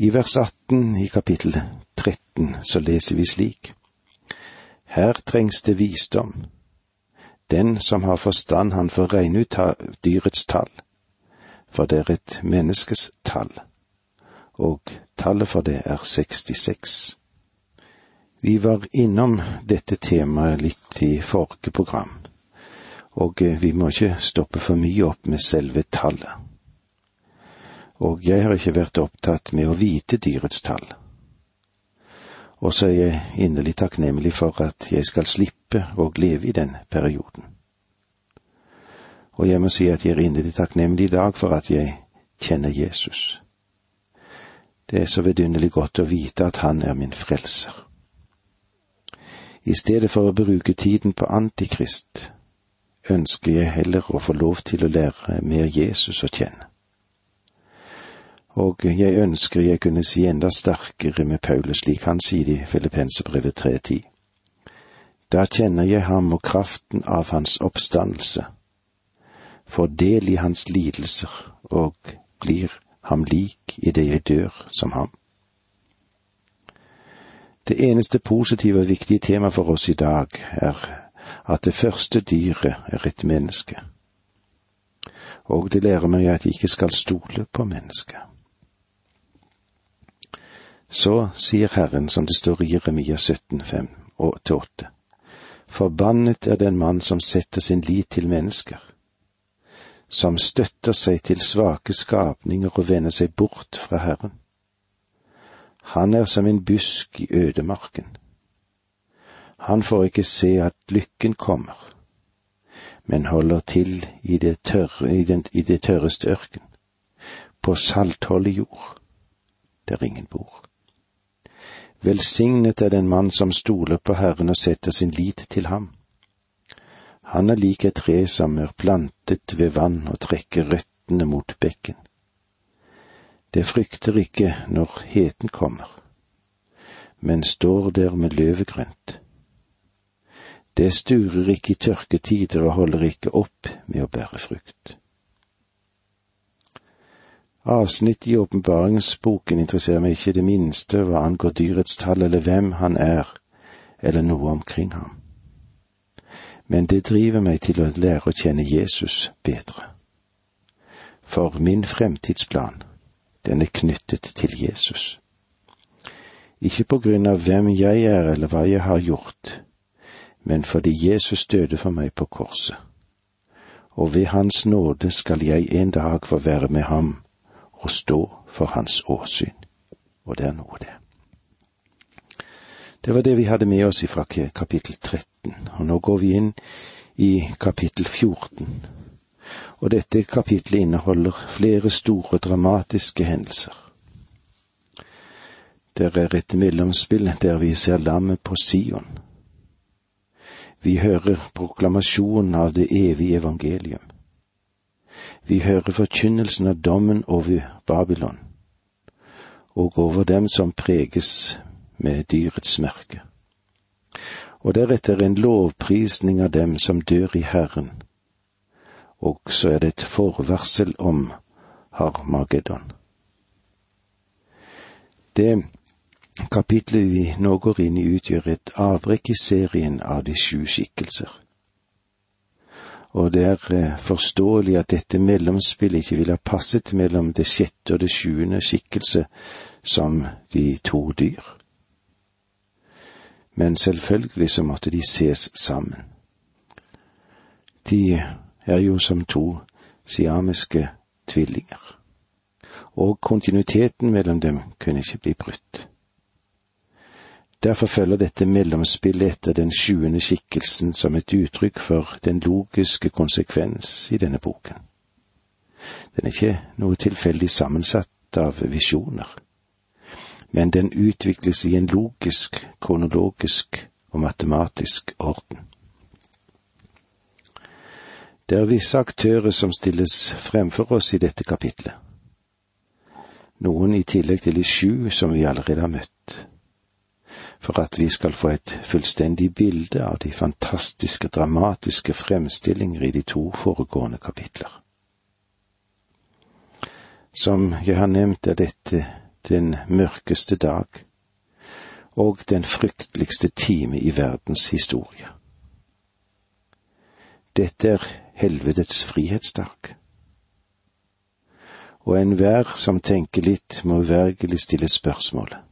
I vers 18 i kapittel 13 så leser vi slik. Her trengs det visdom. Den som har forstand, han får regne ut dyrets tall, for det er et menneskes tall, og tallet for det er 66. Vi var innom dette temaet litt i forrige program, og eh, vi må ikke stoppe for mye opp med selve tallet. Og jeg har ikke vært opptatt med å vite dyrets tall. Og så er jeg inderlig takknemlig for at jeg skal slippe å leve i den perioden. Og jeg må si at jeg er inderlig takknemlig i dag for at jeg kjenner Jesus. Det er så vidunderlig godt å vite at han er min frelser. I stedet for å bruke tiden på Antikrist, ønsker jeg heller å få lov til å lære mer Jesus å kjenne. Og jeg ønsker jeg kunne si enda sterkere med Paulus, slik han sier i Filippenserbrevet 3.10. Da kjenner jeg ham og kraften av hans oppstandelse, får del i hans lidelser og blir ham lik i det jeg dør som ham. Det eneste positive og viktige tema for oss i dag er at det første dyret er et menneske. Og det lærer meg at jeg ikke skal stole på mennesket. Så sier Herren, som det står i Jeremia 17, 5 og 8, Forbannet er den mann som setter sin lit til mennesker, som støtter seg til svake skapninger og vender seg bort fra Herren. Han er som en busk i ødemarken. Han får ikke se at lykken kommer, men holder til i det, tørre, i den, i det tørreste ørken, på saltholdig jord, der ingen bor. Velsignet er den mann som stoler på Herren og setter sin lit til ham. Han er lik et tre som er plantet ved vann og trekker røttene mot bekken. Det frykter ikke når heten kommer, men står der med løvet grønt. Det sturer ikke i tørketider og holder ikke opp med å bære frukt. Avsnitt i åpenbaringsboken interesserer meg ikke det minste hva angår dyrets tall eller hvem han er, eller noe omkring ham. Men det driver meg til å lære å kjenne Jesus bedre. For min fremtidsplan den er knyttet til Jesus. Ikke på grunn av hvem jeg er eller hva jeg har gjort, men fordi Jesus døde for meg på korset. Og ved Hans nåde skal jeg en dag få være med ham og stå for Hans åsyn. Og det er noe, det. Det var det vi hadde med oss fra kapittel 13, og nå går vi inn i kapittel 14 og dette kapitlet inneholder flere store dramatiske hendelser. Det er et mellomspill der vi ser lammet på Sion. Vi hører proklamasjonen av det evige evangelium. Vi hører forkynnelsen av dommen over Babylon, og over dem som preges med dyrets merke. Og deretter en lovprisning av dem som dør i Herren, og så er det et forvarsel om Harmageddon. Det kapitlet vi nå går inn i, utgjør et avbrekk i serien av de sju skikkelser. Og det er eh, forståelig at dette mellomspillet ikke ville ha passet mellom det sjette og det sjuende skikkelse som de to dyr. Men selvfølgelig så måtte de ses sammen. De er jo som to siamiske tvillinger, og kontinuiteten mellom dem kunne ikke bli brutt. Derfor følger dette mellomspillet etter den sjuende skikkelsen som et uttrykk for den logiske konsekvens i denne boken. Den er ikke noe tilfeldig sammensatt av visjoner, men den utvikles i en logisk, kronologisk og matematisk orden. Det er visse aktører som stilles fremfor oss i dette kapitlet. Noen i tillegg til de sju som vi allerede har møtt. For at vi skal få et fullstendig bilde av de fantastiske, dramatiske fremstillinger i de to foregående kapitler. Som jeg har nevnt, er dette den mørkeste dag og den frykteligste time i verdens historie. Dette er helvetets frihetsdag. Og enhver som tenker litt, må uvergelig stille spørsmålet.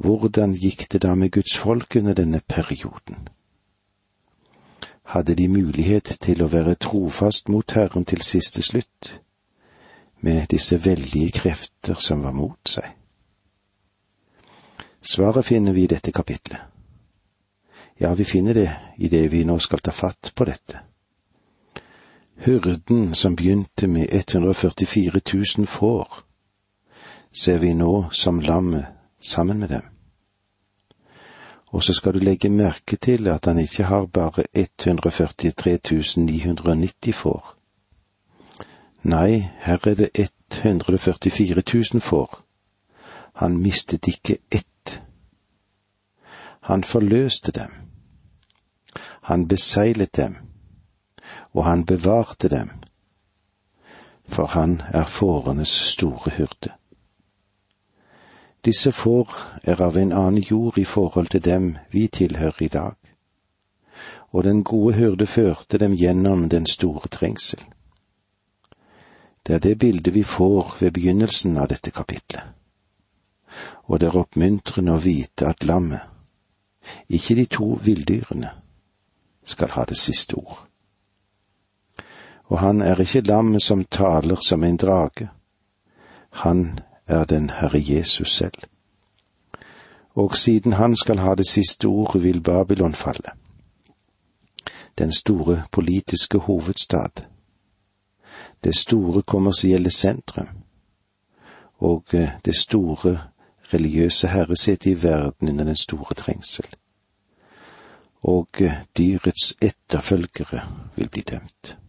Hvordan gikk det da med Guds folk under denne perioden? Hadde de mulighet til å være trofast mot Herren til siste slutt, med disse veldige krefter som var mot seg? Svaret finner vi i dette kapitlet. Ja, vi finner det i det vi nå skal ta fatt på dette. Hyrden som begynte med 144 000 får, ser vi nå som lammet sammen med dem. Og så skal du legge merke til at han ikke har bare 143 990 får. Nei, her er det 144 000 får. Han mistet ikke ett. Han forløste dem. Han beseglet dem, og han bevarte dem, for han er fårenes store hyrde. Disse får er av en annen jord i forhold til dem vi tilhører i dag, og den gode hyrde førte dem gjennom den store trengsel. Det er det bildet vi får ved begynnelsen av dette kapitlet. Og det er oppmuntrende å vite at lammet, ikke de to villdyrene, skal ha det siste ord. Og han er ikke lammet som taler som en drage. Han er den Herre Jesus selv. Og siden han skal ha det siste ordet, vil Babylon falle. Den store politiske hovedstad. Det store kommersielle sentrum. Og eh, det store religiøse herresete i verden under den store trengsel. Og eh, dyrets etterfølgere vil bli dømt.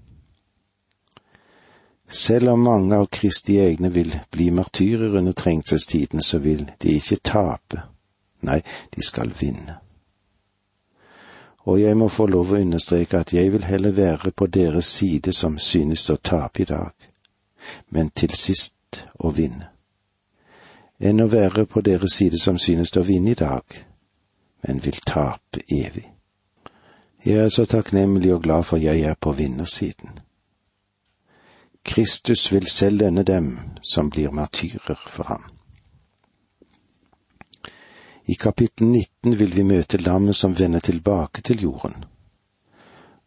Selv om mange av Kristi egne vil bli martyrer under trengselstiden, så vil de ikke tape. Nei, de skal vinne. Og jeg må få lov å understreke at jeg vil heller være på deres side som synes å tape i dag, men til sist å vinne, enn å være på deres side som synes å vinne i dag, men vil tape evig. Jeg er så takknemlig og glad for jeg er på vinnersiden. Kristus vil selv lønne dem som blir martyrer for ham. I kapittel 19 vil vi møte lammet som vender tilbake til jorden.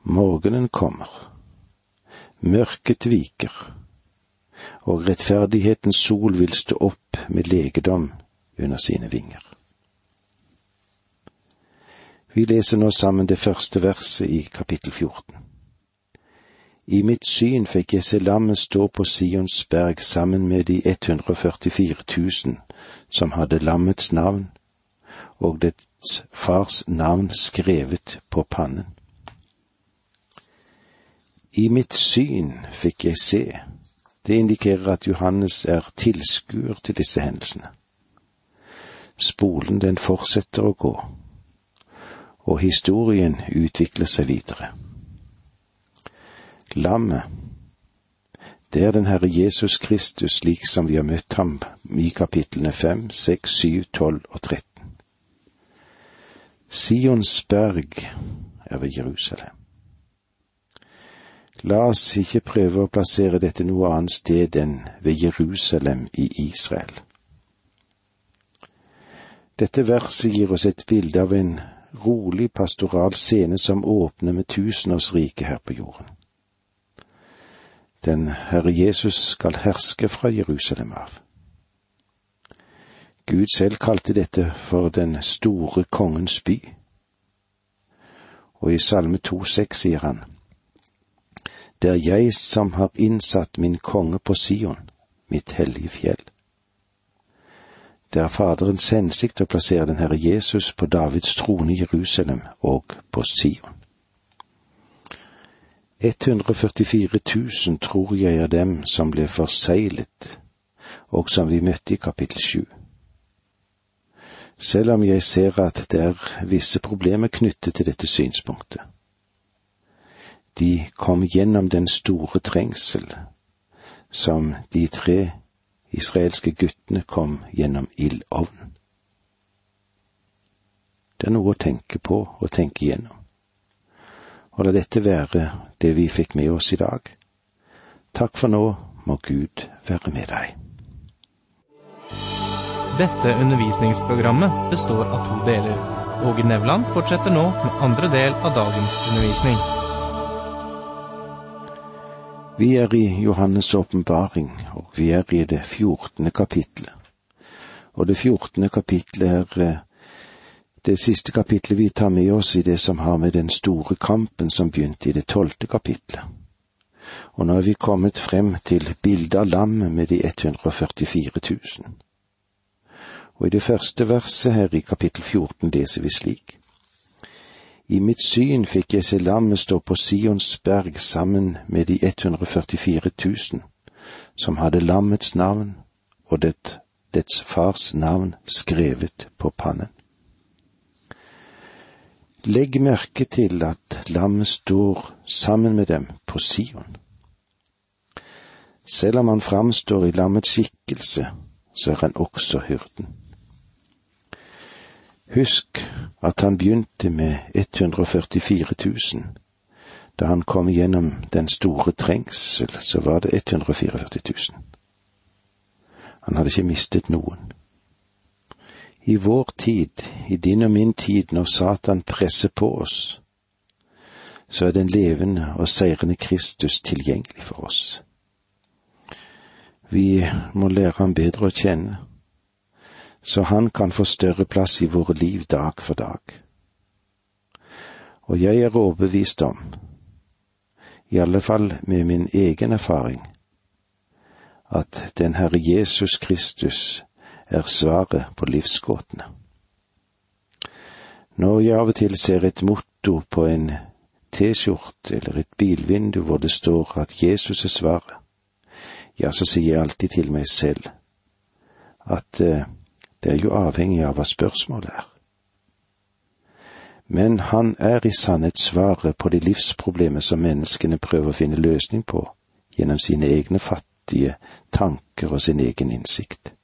Morgenen kommer, mørket viker, og rettferdighetens sol vil stå opp med legedom under sine vinger. Vi leser nå sammen det første verset i kapittel 14. I mitt syn fikk jeg se lammet stå på Sions berg sammen med de 144 000 som hadde lammets navn og dets fars navn skrevet på pannen. I mitt syn fikk jeg se. Det indikerer at Johannes er tilskuer til disse hendelsene. Spolen den fortsetter å gå, og historien utvikler seg videre. Lammet, det er den Herre Jesus Kristus slik som vi har møtt ham i kapitlene fem, seks, syv, tolv og tretten. Sions berg er ved Jerusalem. La oss ikke prøve å plassere dette noe annet sted enn ved Jerusalem i Israel. Dette verset gir oss et bilde av en rolig pastoral scene som åpner med tusenårsriket her på jorden. Den Herre Jesus skal herske fra Jerusalem av. Gud selv kalte dette for den store kongens by. Og i Salme 2,6 sier han, Det er jeg som har innsatt min konge på Sion, mitt hellige fjell. Det er Faderens hensikt å plassere den Herre Jesus på Davids trone i Jerusalem og på Sion. 144 000 tror jeg er dem som ble forseglet, og som vi møtte i kapittel sju. Selv om jeg ser at det er visse problemer knyttet til dette synspunktet. De kom gjennom den store trengsel som de tre israelske guttene kom gjennom ildovnen. Det er noe å tenke på og tenke igjennom. Og la dette være det vi fikk med oss i dag. Takk for nå, må Gud være med deg. Dette undervisningsprogrammet består av to deler. Åge Nevland fortsetter nå med andre del av dagens undervisning. Vi er i Johannes' åpenbaring, og vi er i det fjortende kapitlet. Og det fjortende kapitlet er eh, det siste kapitlet vi tar med oss i det som har med den store kampen som begynte i det tolvte kapitlet. Og nå er vi kommet frem til bildet av lammet med de 144 000. Og i det første verset her i kapittel 14 leser vi slik. I mitt syn fikk jeg se lammet stå på Sions berg sammen med de 144 000, som hadde lammets navn og det, dets fars navn skrevet på pannen. Legg merke til at lammet står sammen med dem på Sion. Selv om han framstår i lammets skikkelse, så er han også hyrden. Husk at han begynte med 144 000. Da han kom gjennom den store trengsel, så var det 144 000. Han hadde ikke mistet noen. I vår tid, i din og min tid, når Satan presser på oss, så er den levende og seirende Kristus tilgjengelig for oss. Vi må lære ham bedre å kjenne, så han kan få større plass i våre liv dag for dag. Og jeg er overbevist om, i alle fall med min egen erfaring, at den Herre Jesus Kristus er svaret på livsgåtene. Når jeg av og til ser et motto på en T-skjorte eller et bilvindu hvor det står at Jesus er svaret, ja, så sier jeg alltid til meg selv at eh, det er jo avhengig av hva spørsmålet er. Men han er i sannhet svaret på de livsproblemer som menneskene prøver å finne løsning på gjennom sine egne fattige tanker og sin egen innsikt.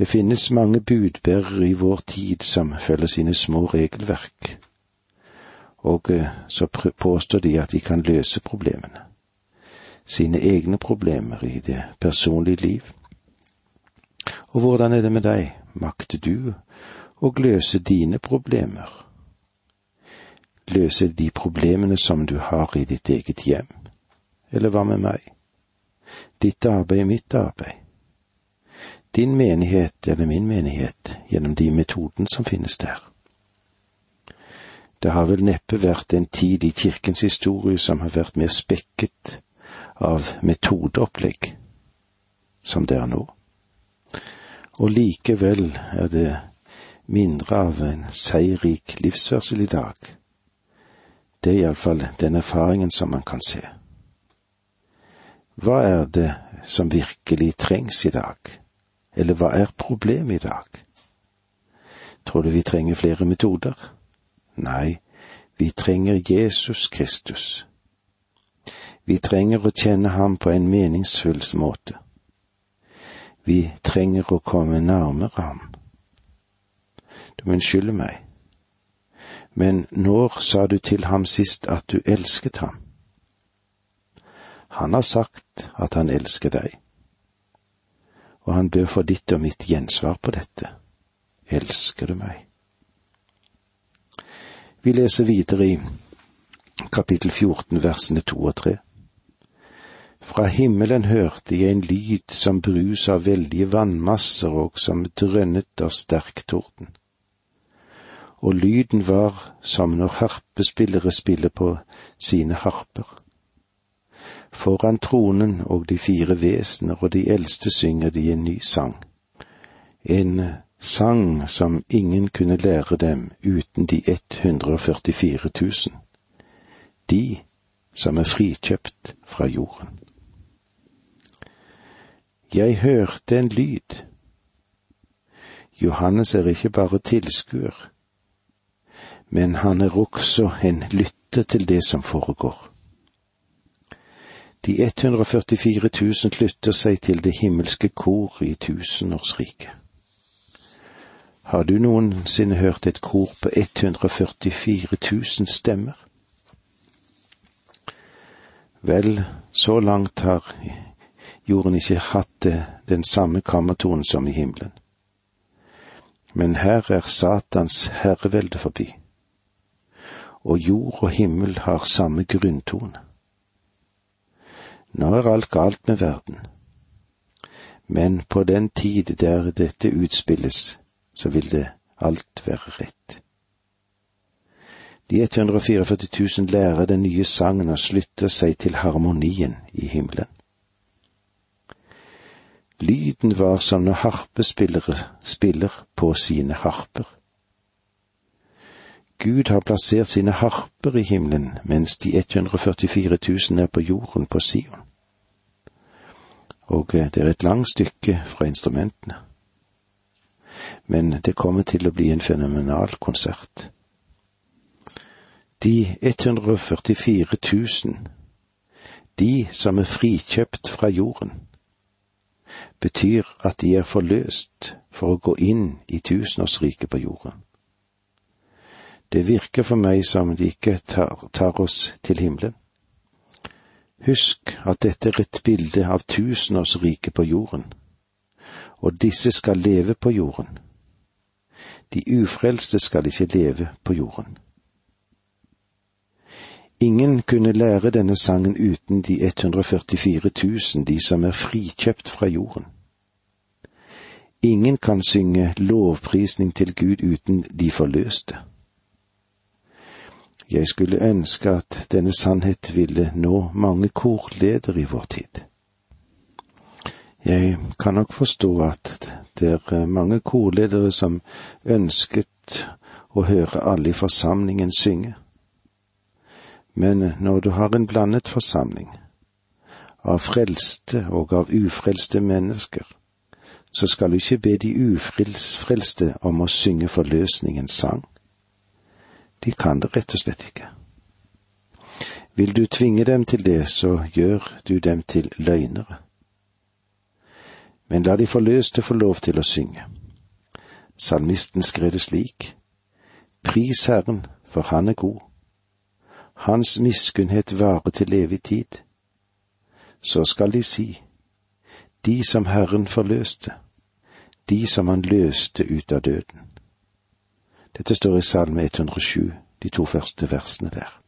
Det finnes mange budbærere i vår tid som følger sine små regelverk, og eh, så påstår de at de kan løse problemene, sine egne problemer i det personlige liv. Og hvordan er det med deg, makter du å løse dine problemer? Løse de problemene som du har i ditt eget hjem? Eller hva med meg? Ditt arbeid mitt arbeid din menighet eller min menighet gjennom de metodene som finnes der. Det har vel neppe vært en tid i kirkens historie som har vært mer spekket av metodeopplegg som det er nå. Og likevel er det mindre av en seierrik livsførsel i dag. Det er iallfall den erfaringen som man kan se. Hva er det som virkelig trengs i dag? Eller hva er problemet i dag? Tror du vi trenger flere metoder? Nei, vi trenger Jesus Kristus. Vi trenger å kjenne ham på en meningsfull måte. Vi trenger å komme nærmere ham. Du må unnskylde meg, men når sa du til ham sist at du elsket ham? Han har sagt at han elsker deg og han bør få ditt og mitt gjensvar på dette. Elsker du meg? Vi leser videre i kapittel 14 versene to og tre. Fra himmelen hørte jeg en lyd som brus av veldige vannmasser og som drønnet av sterk torden. Og lyden var som når harpespillere spiller på sine harper. Foran tronen og de fire vesener og de eldste synger de en ny sang. En sang som ingen kunne lære dem uten de 144 000. De som er frikjøpt fra jorden. Jeg hørte en lyd. Johannes er ikke bare tilskuer, men han er også en lytter til det som foregår. De 144 000 knytter seg til det himmelske kor i tusenårsriket. Har du noensinne hørt et kor på 144 000 stemmer? Vel, så langt har jorden ikke hatt den samme kammertonen som i himmelen. Men her er Satans herrevelde forbi, og jord og himmel har samme grunntone. Nå er alt galt med verden, men på den tid der dette utspilles, så vil det alt være rett. De 144 000 lærer den nye sangen og slutter seg til harmonien i himmelen. Lyden var som når harpespillere spiller på sine harper. Gud har plassert sine harper i himmelen, mens de 144 000 er på jorden på Sion. Og det er et langt stykke fra instrumentene. Men det kommer til å bli en fenomenal konsert. De 144 000, de som er frikjøpt fra jorden, betyr at de er forløst for å gå inn i tusenårsriket på jorden. Det virker for meg som de ikke tar, tar oss til himmelen. Husk at dette er et bilde av tusenårsriket på jorden, og disse skal leve på jorden. De ufrelste skal ikke leve på jorden. Ingen kunne lære denne sangen uten de 144 000, de som er frikjøpt fra jorden. Ingen kan synge lovprisning til Gud uten de forløste. Jeg skulle ønske at denne sannhet ville nå mange korledere i vår tid. Jeg kan nok forstå at det er mange korledere som ønsket å høre alle i forsamlingen synge. Men når du har en blandet forsamling, av frelste og av ufrelste mennesker, så skal du ikke be de ufrelste om å synge forløsningens sang. De kan det rett og slett ikke. Vil du tvinge dem til det, så gjør du dem til løgnere. Men la de forløste få lov til å synge. Salmisten skrev det slik, Pris Herren, for Han er god hans miskunnhet varer til evig tid. Så skal de si, de som Herren forløste, de som han løste ut av døden. Dette står i Salme 107, de to første versene der.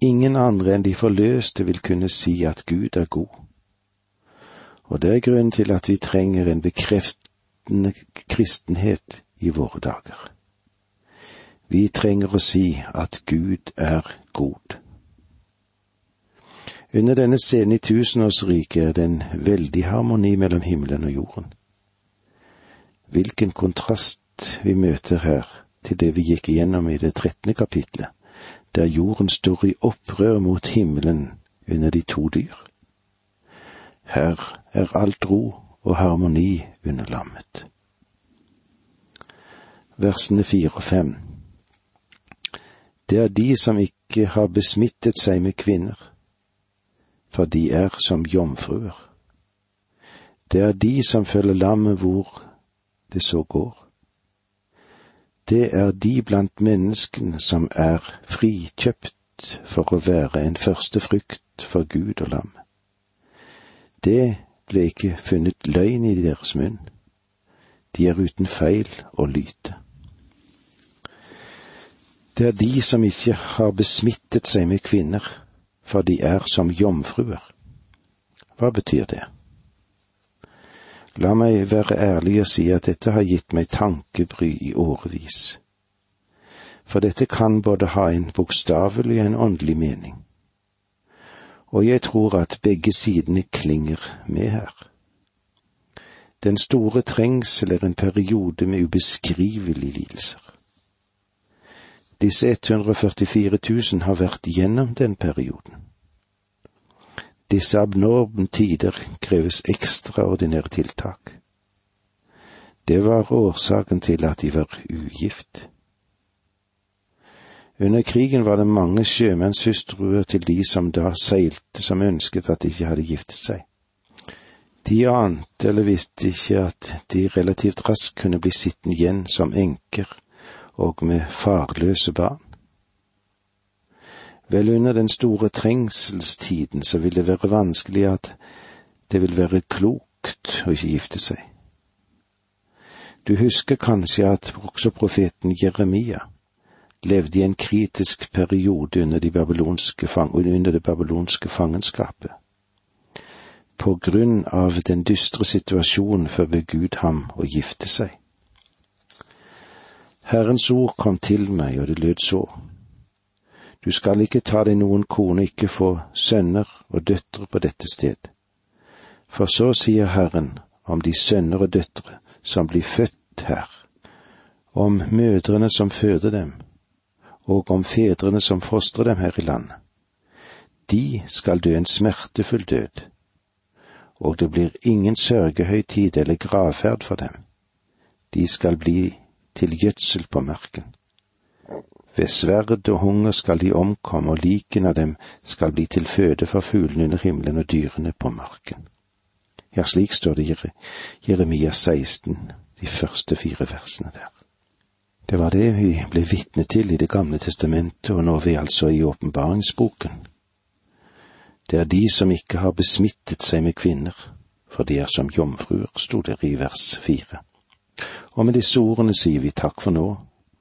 Ingen andre enn de forløste vil kunne si at Gud er god. Og det er grunnen til at vi trenger en bekreftende kristenhet i våre dager. Vi trenger å si at Gud er god. Under denne scenen i tusenårsriket er det en veldig harmoni mellom himmelen og jorden. Hvilken kontrast vi møter her til det vi gikk igjennom i det trettende kapitlet, der jorden står i opprør mot himmelen under de to dyr. Her er alt ro og harmoni under lammet. Versene fire og fem det er de som ikke har besmittet seg med kvinner, for de er som jomfruer. Det er de som følger lammet hvor det så går. Det er de blant menneskene som er frikjøpt for å være en første frukt for Gud og lam. Det ble ikke funnet løgn i deres munn. De er uten feil og lyte. Det er de som ikke har besmittet seg med kvinner, for de er som jomfruer. Hva betyr det? La meg være ærlig og si at dette har gitt meg tankebry i årevis. For dette kan både ha en bokstavelig og en åndelig mening. Og jeg tror at begge sidene klinger med her. Den store trengsel er en periode med ubeskrivelige lidelser. Disse 144 000 har vært gjennom den perioden. Disse abnorme tider kreves ekstraordinære tiltak. Det var årsaken til at de var ugift. Under krigen var det mange sjømannshustruer til de som da seilte som ønsket at de ikke hadde giftet seg. De ante eller visste ikke at de relativt raskt kunne bli sittende igjen som enker og med farløse barn. Vel, under den store trengselstiden så vil det være vanskelig at det vil være klokt å ikke gifte seg. Du husker kanskje at også profeten Jeremia levde i en kritisk periode under, de under det babylonske fangenskapet. På grunn av den dystre situasjonen forbød Gud ham å gifte seg. Herrens ord kom til meg, og det lød så. Du skal ikke ta deg noen kone, ikke få sønner og døtre på dette sted. For så sier Herren om de sønner og døtre som blir født her, om mødrene som føder dem, og om fedrene som fostrer dem her i landet. De skal dø en smertefull død, og det blir ingen sørgehøytid eller gravferd for dem. De skal bli til gjødsel på marken. Ved sverd og hunger skal de omkomme, og liken av dem skal bli til føde for fuglene under himmelen og dyrene på marken. Ja, slik står det i Jeremia 16, de første fire versene der. Det var det vi ble vitne til i Det gamle testamentet, og nå er vi altså i åpenbaringsboken. Det er de som ikke har besmittet seg med kvinner, for de er som jomfruer, sto det i vers fire. Og med disse ordene sier vi takk for nå,